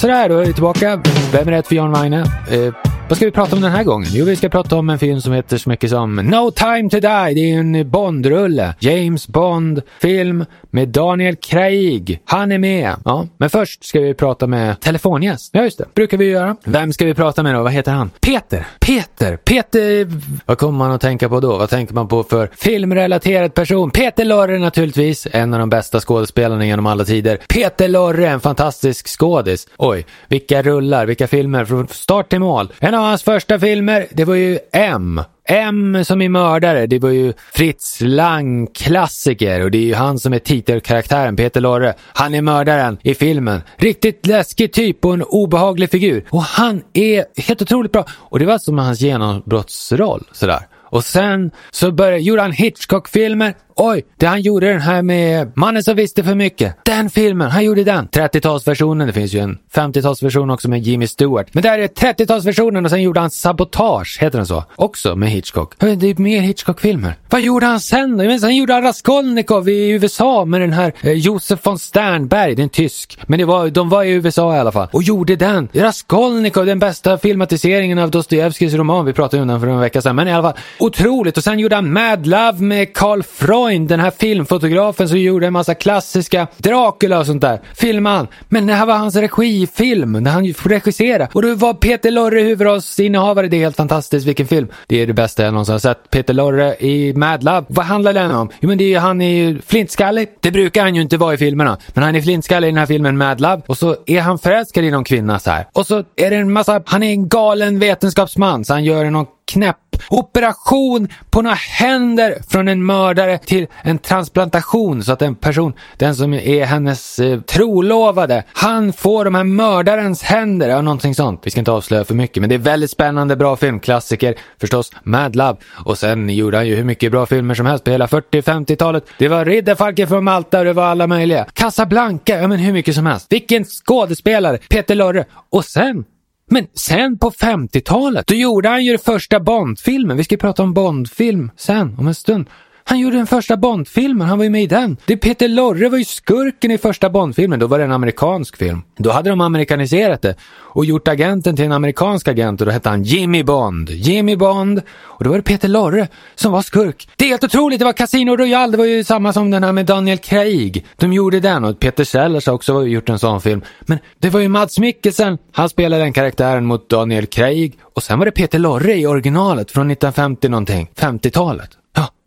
Sådär, då är vi tillbaka. Vem är rätt för Jan Wagne? Eh, vad ska vi prata om den här gången? Jo, vi ska prata om en film som heter så mycket som No time to die. Det är en Bond-rulle. James Bond-film med Daniel Craig. Han är med. Ja, men först ska vi prata med telefongäst. Ja, just det. brukar vi göra. Vem ska vi prata med då? Vad heter han? Peter. Peter. Peter. Vad kommer man att tänka på då? Vad tänker man på för filmrelaterad person? Peter Lorre naturligtvis. En av de bästa skådespelarna genom alla tider. Peter Lorre, en fantastisk skådis. Oj, vilka rullar, vilka filmer från start till mål. En av hans första filmer, det var ju M. M som är mördare, det var ju Fritz Lang klassiker och det är ju han som är titelkaraktären, Peter Lorre. Han är mördaren i filmen. Riktigt läskig typ och en obehaglig figur. Och han är helt otroligt bra. Och det var som hans genombrottsroll sådär. Och sen så började, gjorde han Hitchcock-filmer Oj, det han gjorde den här med Mannen som visste för mycket. Den filmen, han gjorde den. 30-talsversionen, det finns ju en 50-talsversion också med Jimmy Stewart. Men där är 30-talsversionen och sen gjorde han Sabotage, heter den så? Också med Hitchcock. Det är mer Hitchcock-filmer. Vad gjorde han sen då? Men sen gjorde han Raskolnikov i USA med den här eh, Josef von Sternberg, Det är en tysk. Men det var, de var i USA i alla fall. Och gjorde den. Raskolnikov, den bästa filmatiseringen av Dostojevskijs roman. Vi pratade om den för en vecka sedan. Men i alla fall, otroligt. Och sen gjorde han Mad Love med Carl Freund, den här filmfotografen som gjorde en massa klassiska Dracula och sånt där, filmade han. Men det här var hans regifilm, när han regisserade. Och då var Peter Lorre huvudrollsinnehavare. Det är helt fantastiskt, vilken film. Det är det bästa jag någonsin har sett. Peter Lorre i Mad Love. Vad handlar den om? Jo men det är ju, han är ju flintskallig. Det brukar han ju inte vara i filmerna. Men han är flintskallig i den här filmen Mad Love. Och så är han förälskad i någon kvinna så här. Och så är det en massa, han är en galen vetenskapsman så han gör någon knäpp operation på några händer från en mördare till en transplantation så att en person, den som är hennes eh, trolovade, han får de här mördarens händer, ja någonting sånt. Vi ska inte avslöja för mycket, men det är väldigt spännande, bra film, klassiker, förstås Mad Love. Och sen gjorde han ju hur mycket bra filmer som helst på hela 40-50-talet. Det var Ridderfalken från Malta och det var alla möjliga. Casablanca, ja men hur mycket som helst. Vilken skådespelare, Peter Lorre. Och sen men sen på 50-talet, då gjorde han ju den första Bondfilmen. Vi ska prata om Bondfilm sen, om en stund. Han gjorde den första Bondfilmen, han var ju med i den. Det Peter Lorre var ju skurken i första Bondfilmen, då var det en amerikansk film. Då hade de amerikaniserat det och gjort agenten till en amerikansk agent och då hette han Jimmy Bond. Jimmy Bond. Och då var det Peter Lorre som var skurk. Det är helt otroligt, det var Casino Royale, det var ju samma som den här med Daniel Craig. De gjorde den och Peter Sellers har också gjort en sån film. Men det var ju Mads Mikkelsen, han spelade den karaktären mot Daniel Craig. Och sen var det Peter Lorre i originalet från 1950 någonting, 50-talet.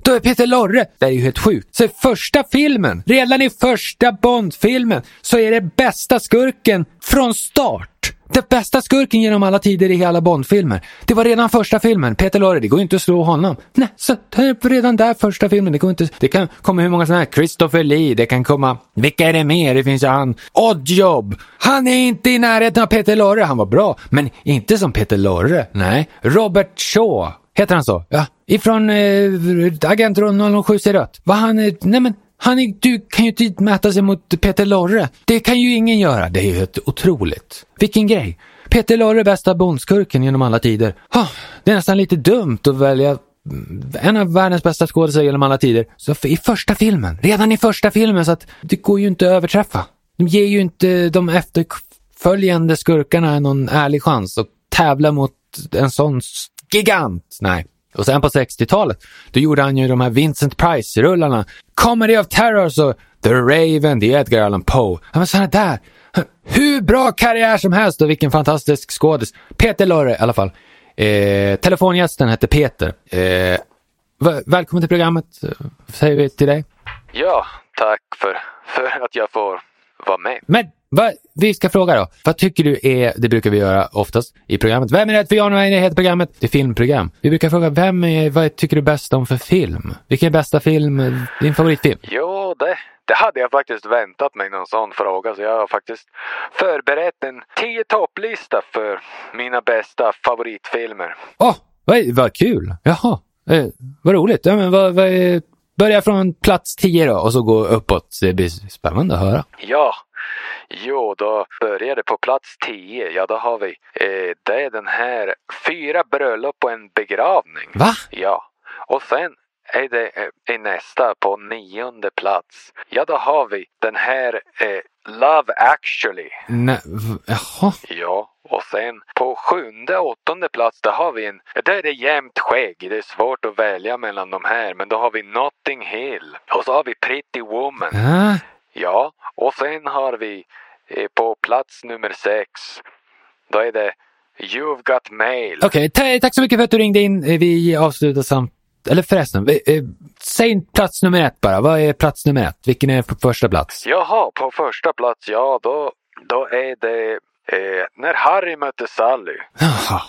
Då är Peter Lorre, det är ju helt sjukt. Så i första filmen, redan i första Bond-filmen, så är det bästa skurken från start. Den bästa skurken genom alla tider i hela Bond-filmer. Det var redan första filmen. Peter Lorre, det går inte att slå honom. Nej, så det är redan där första filmen. Det går inte. Det kan komma hur många sådana här. Christopher Lee, det kan komma. Vilka är det mer? Det finns ju han. Oddjob. Han är inte i närheten av Peter Lorre. Han var bra, men inte som Peter Lorre. Nej. Robert Shaw. Heter han så? Ja. Ifrån eh, Agent 007 ser rött. Vad han är, nej men han är, du kan ju inte mäta sig mot Peter Lorre. Det kan ju ingen göra. Det är ju helt otroligt. Vilken grej. Peter Lorre bästa bondskurken genom alla tider. Oh, det är nästan lite dumt att välja en av världens bästa skådespelare genom alla tider. Så i första filmen, redan i första filmen, så att det går ju inte att överträffa. De ger ju inte de efterföljande skurkarna någon ärlig chans att tävla mot en sån gigant. Nej. Och sen på 60-talet, då gjorde han ju de här Vincent Price-rullarna. Comedy of Terror så The Raven, The Edgar Allan Poe. Ja, men sådana där. Hur bra karriär som helst och vilken fantastisk skådis. Peter Lorre i alla fall. Eh, telefongästen hette Peter. Eh, välkommen till programmet, säger vi till dig. Ja, tack för, för att jag får vara med. Men Va, vi ska fråga då. Vad tycker du är, det brukar vi göra oftast i programmet. Vem är rätt för Jan och heter programmet. Det är filmprogram. Vi brukar fråga, vem är, vad tycker du bäst om för film? Vilken är bästa film, din favoritfilm? Jo, det, det hade jag faktiskt väntat mig någon sån fråga. Så jag har faktiskt förberett en tio topplista för mina bästa favoritfilmer. Åh, oh, vad, vad kul! Jaha, eh, vad roligt. Ja, men vad, vad är, börja från plats tio då och så gå uppåt. Det blir spännande att höra. Ja, Jo, då börjar det på plats 10. Ja, då har vi, eh, det är den här Fyra bröllop och en begravning. Va? Ja. Och sen är det eh, i nästa på nionde plats. Ja, då har vi den här eh, Love actually. Nej, jaha. Ja, och sen på sjunde, åttonde plats, där har vi en... Där är det jämnt skägg. Det är svårt att välja mellan de här. Men då har vi Notting Hill. Och så har vi Pretty Woman. Ah, Ja, och sen har vi eh, på plats nummer sex. Då är det You've Got Mail. Okej, ta- tack så mycket för att du ringde in. Eh, Vi avslutar samt... Eller förresten, eh, säg plats nummer ett bara. Vad är plats nummer ett? Vilken är på första plats? Jaha, på första plats, ja då, då är det eh, När Harry mötte Sally. Jaha.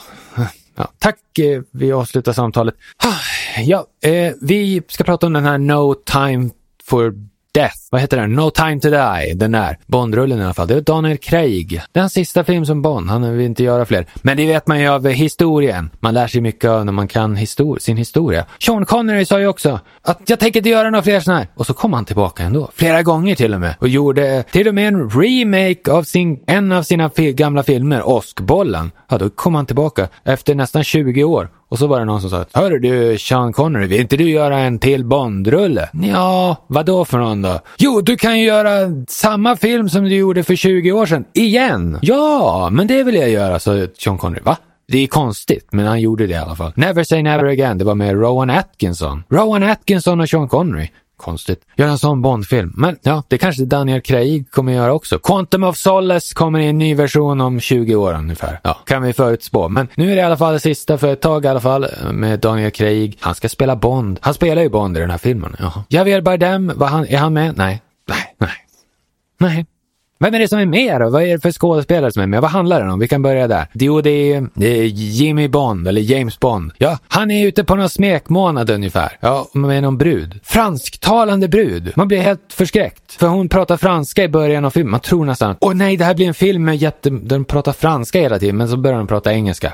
Ja, tack, eh, vi avslutar samtalet. Ah, Ja, eh, vi ska prata om den här No Time for Death. Vad heter den? No Time to Die. Den där. Bondrullen i alla fall. Det är Daniel Craig. Det är hans sista film som Bond. Han vill inte göra fler. Men det vet man ju av historien. Man lär sig mycket av när man kan histor- sin historia. Sean Connery sa ju också att jag tänker inte göra några fler sådana här. Och så kom han tillbaka ändå. Flera gånger till och med. Och gjorde till och med en remake av sin, en av sina fi- gamla filmer, Åskbollen. Ja, då kom han tillbaka efter nästan 20 år. Och så var det någon som sa Hörru du Sean Connery, vill inte du göra en till Bondrulle? Ja, vad då för någon då? Jo, du kan ju göra samma film som du gjorde för 20 år sedan, igen! Ja, men det vill jag göra, sa Sean Connery. Va? Det är konstigt, men han gjorde det i alla fall. Never say never again, det var med Rowan Atkinson. Rowan Atkinson och Sean Connery. Konstigt. Göra en sån Bondfilm. Men ja, det kanske Daniel Craig kommer göra också. Quantum of Solace kommer i en ny version om 20 år ungefär. Ja, kan vi förutspå. Men nu är det i alla fall det sista för ett tag i alla fall med Daniel Craig. Han ska spela Bond. Han spelar ju Bond i den här filmen. Jaha. Javier Bardem, var han, är han med? Nej. Nej. Nej. Nej. Vem är det som är med då? Vad är det för skådespelare som är med? Vad handlar det om? Vi kan börja där. Jo, det eh, är, Jimmy Bond, eller James Bond. Ja, han är ute på någon smekmånad ungefär. Ja, med någon brud. Fransktalande brud. Man blir helt förskräckt. För hon pratar franska i början av filmen. Man tror nästan, åh nej, det här blir en film med jätte... De pratar franska hela tiden, men så börjar de prata engelska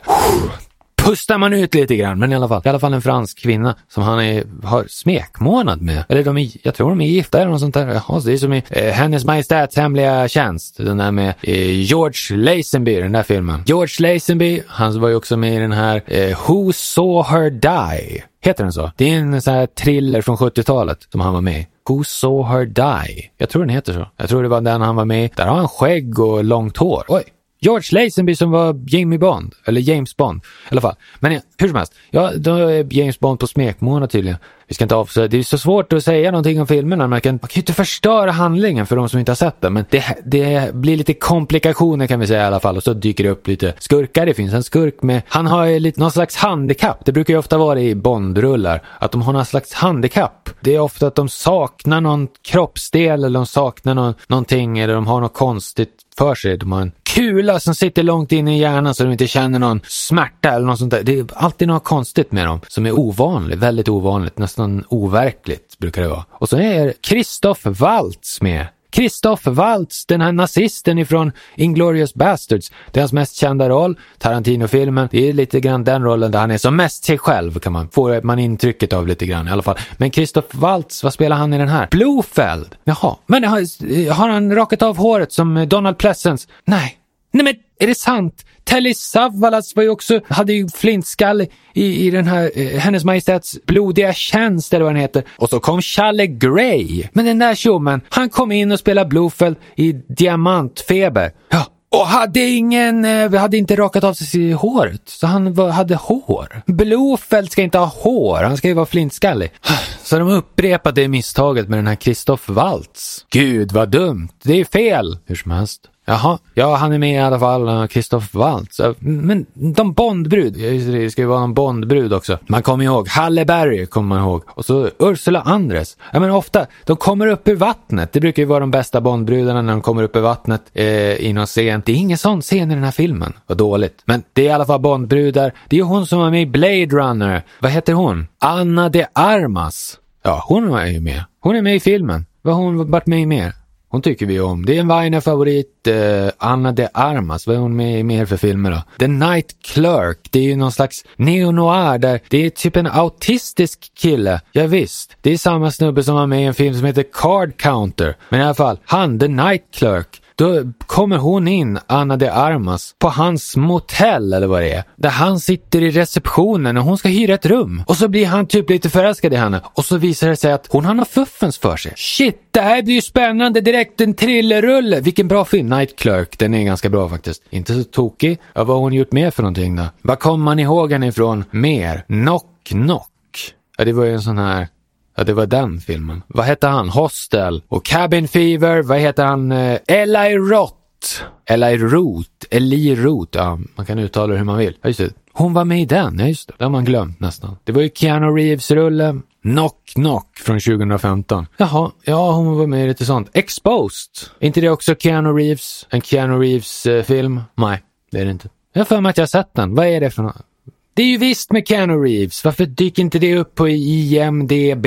pustar man ut lite grann, men i alla fall. I alla fall en fransk kvinna som han är, har smekmånad med. Eller de är, jag tror de är gifta eller något sånt där. Jaha, så det är som i eh, Hennes Majestäts Hemliga Tjänst. Den där med eh, George Lazenby, den där filmen. George Lazenby, han var ju också med i den här eh, Who Saw Her Die. Heter den så? Det är en sån här thriller från 70-talet som han var med i. Who saw her die? Jag tror den heter så. Jag tror det var den han var med i. Där har han skägg och långt hår. Oj! George Lazenby som var Jamie Bond, eller James Bond i alla fall. Men hur som helst, ja, då är James Bond på smekmånad tydligen. Vi ska inte avslöja, det är så svårt att säga någonting om filmerna. Man kan, man kan ju inte förstöra handlingen för de som inte har sett den. Men det, det blir lite komplikationer kan vi säga i alla fall. Och så dyker det upp lite skurkar. Det finns en skurk med, han har ju lite, någon slags handikapp. Det brukar ju ofta vara i Bondrullar, att de har någon slags handikapp. Det är ofta att de saknar någon kroppsdel eller de saknar någon, någonting eller de har något konstigt för sig. De har en kula som sitter långt inne i hjärnan så de inte känner någon smärta eller något sånt där. Det är alltid något konstigt med dem som är ovanligt, väldigt ovanligt, nästan overkligt brukar det vara. Och så är Christoph Waltz med. Christoph Waltz, den här nazisten ifrån Inglourious Bastards. Det är hans mest kända roll, Tarantino-filmen. Det är lite grann den rollen där han är som mest sig själv, kan man få man intrycket av lite grann i alla fall. Men Christoph Waltz, vad spelar han i den här? Blofeld! Jaha, men har, har han rakat av håret som Donald Pleasence? Nej. Nej men, är det sant? Telly Savalas var ju också, hade ju flintskall i, i den här, eh, Hennes Majestäts blodiga tjänst eller vad den heter. Och så kom Challe Grey. Men den där tjommen, han kom in och spelade Blofeld i Diamantfeber. Ja, och hade ingen, eh, hade inte rakat av sig håret. Så han var, hade hår. Blofeld ska inte ha hår, han ska ju vara flintskallig. Så de upprepade misstaget med den här Christoph Waltz. Gud vad dumt, det är fel. Hur som helst. Jaha, ja han är med i alla fall, eh, Christoph Waltz. Eh, men de Bondbrud, eh, det ska ju vara någon Bondbrud också. Man kommer ihåg, Halle Berry kommer man ihåg. Och så Ursula Andres. Ja men ofta, de kommer upp ur vattnet. Det brukar ju vara de bästa Bondbrudarna när de kommer upp ur vattnet eh, i någon scen. Det är ingen sån scen i den här filmen. Vad dåligt. Men det är i alla fall Bondbrudar. Det är ju hon som var med i Blade Runner. Vad heter hon? Anna de Armas. Ja, hon var ju med. Hon är med i filmen. Vad har hon varit med i mer? Hon tycker vi om. Det är en Weiner-favorit, eh, Anna de Armas. Vad är hon med i mer för filmer då? The Night Clerk. Det är ju någon slags neo-noir där det är typ en autistisk kille. Ja, visst. Det är samma snubbe som var med i en film som heter Card Counter. Men i alla fall, han, The Night Clerk. Då kommer hon in, Anna de Armas, på hans motell eller vad det är. Där han sitter i receptionen och hon ska hyra ett rum. Och så blir han typ lite förälskad i henne. Och så visar det sig att hon har något fuffens för sig. Shit, det här blir ju spännande direkt. En thrillerrulle. Vilken bra film. Night Clerk, den är ganska bra faktiskt. Inte så tokig. Ja, vad har hon gjort mer för någonting då? Vad kommer man ihåg henne ifrån mer? Knock Knock. Ja, det var ju en sån här Ja, det var den filmen. Vad hette han? Hostel och Cabin Fever. Vad heter han? Eh, Eli Roth. Eli Roth. Eli Roth. Ja, man kan uttala det hur man vill. Ja, just det. Hon var med i den. Ja, just det. Det har man glömt nästan. Det var ju Keanu Reeves-rullen. Knock Knock från 2015. Jaha, ja hon var med i lite sånt. Exposed. Är inte det också Keanu Reeves? En Keanu Reeves-film? Eh, Nej, det är det inte. Jag har för mig att jag har sett den. Vad är det för något? Det är ju visst med Keanu Reeves. Varför dyker inte det upp på IMDB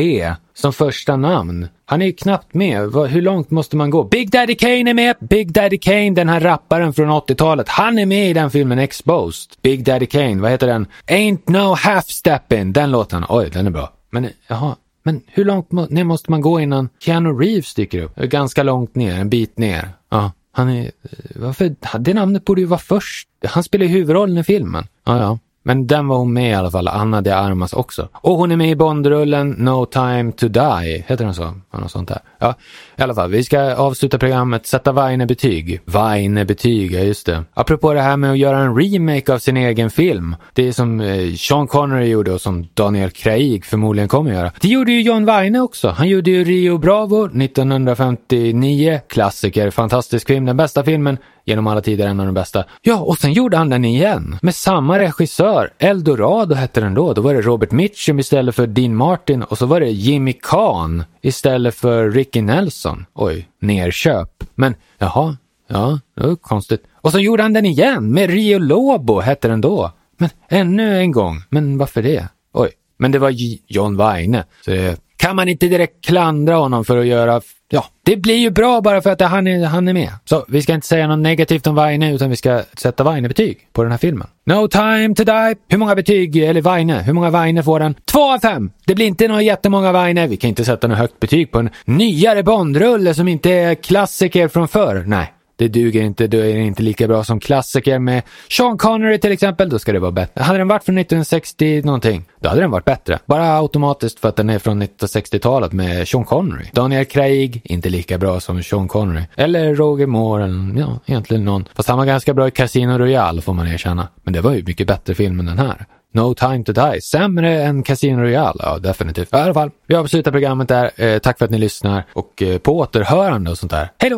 som första namn? Han är ju knappt med. Hur långt måste man gå? Big Daddy Kane är med! Big Daddy Kane, den här rapparen från 80-talet. Han är med i den filmen Exposed. Big Daddy Kane, vad heter den? Ain't no half steppin'. Den låten. Oj, den är bra. Men jaha, men hur långt ner måste man gå innan Keanu Reeves dyker upp? Ganska långt ner, en bit ner. Ja, han är... Eh, varför? Det namnet borde ju vara först. Han spelar ju huvudrollen i filmen. Ja, ja. Men den var hon med i alla fall, Anna de Armas också. Och hon är med i Bondrullen No time to die, heter den så? Något sånt där. Ja, i alla fall, vi ska avsluta programmet, sätta Weine-betyg. Weine-betyg, ja just det. Apropå det här med att göra en remake av sin egen film. Det är som eh, Sean Connery gjorde och som Daniel Craig förmodligen kommer göra. Det gjorde ju John Weine också. Han gjorde ju Rio Bravo 1959, klassiker, fantastisk film, den bästa filmen genom alla tider en av de bästa. Ja, och sen gjorde han den igen med samma regissör. Eldorado hette den då. Då var det Robert Mitchum istället för Dean Martin och så var det Jimmy Kahn istället för Ricky Nelson. Oj, nerköp. Men jaha, ja, det var konstigt. Och så gjorde han den igen med Rio Lobo hette den då. Men ännu en gång. Men varför det? Oj, men det var John Weine. Så det kan man inte direkt klandra honom för att göra Ja, det blir ju bra bara för att han är, han är med. Så vi ska inte säga något negativt om Weine utan vi ska sätta Weine-betyg på den här filmen. No time to die. Hur många betyg, eller Weine, hur många Weine får den? Två av fem! Det blir inte några jättemånga Weine. Vi kan inte sätta något högt betyg på en nyare Bondrulle som inte är klassiker från förr. Nej, det duger inte, då är det inte lika bra som klassiker med Sean Connery till exempel, då ska det vara bättre. Hade den varit från 1960 någonting, då hade den varit bättre. Bara automatiskt för att den är från 1960-talet med Sean Connery. Daniel Craig, inte lika bra som Sean Connery. Eller Roger Moore, eller ja, egentligen någon. Fast han var ganska bra i Casino Royale får man erkänna. Men det var ju mycket bättre film än den här. No time to die. Sämre än Casino Royale? Ja, definitivt. I alla fall, vi avslutar programmet där. Eh, tack för att ni lyssnar och eh, på återhörande och sånt där. Hej då!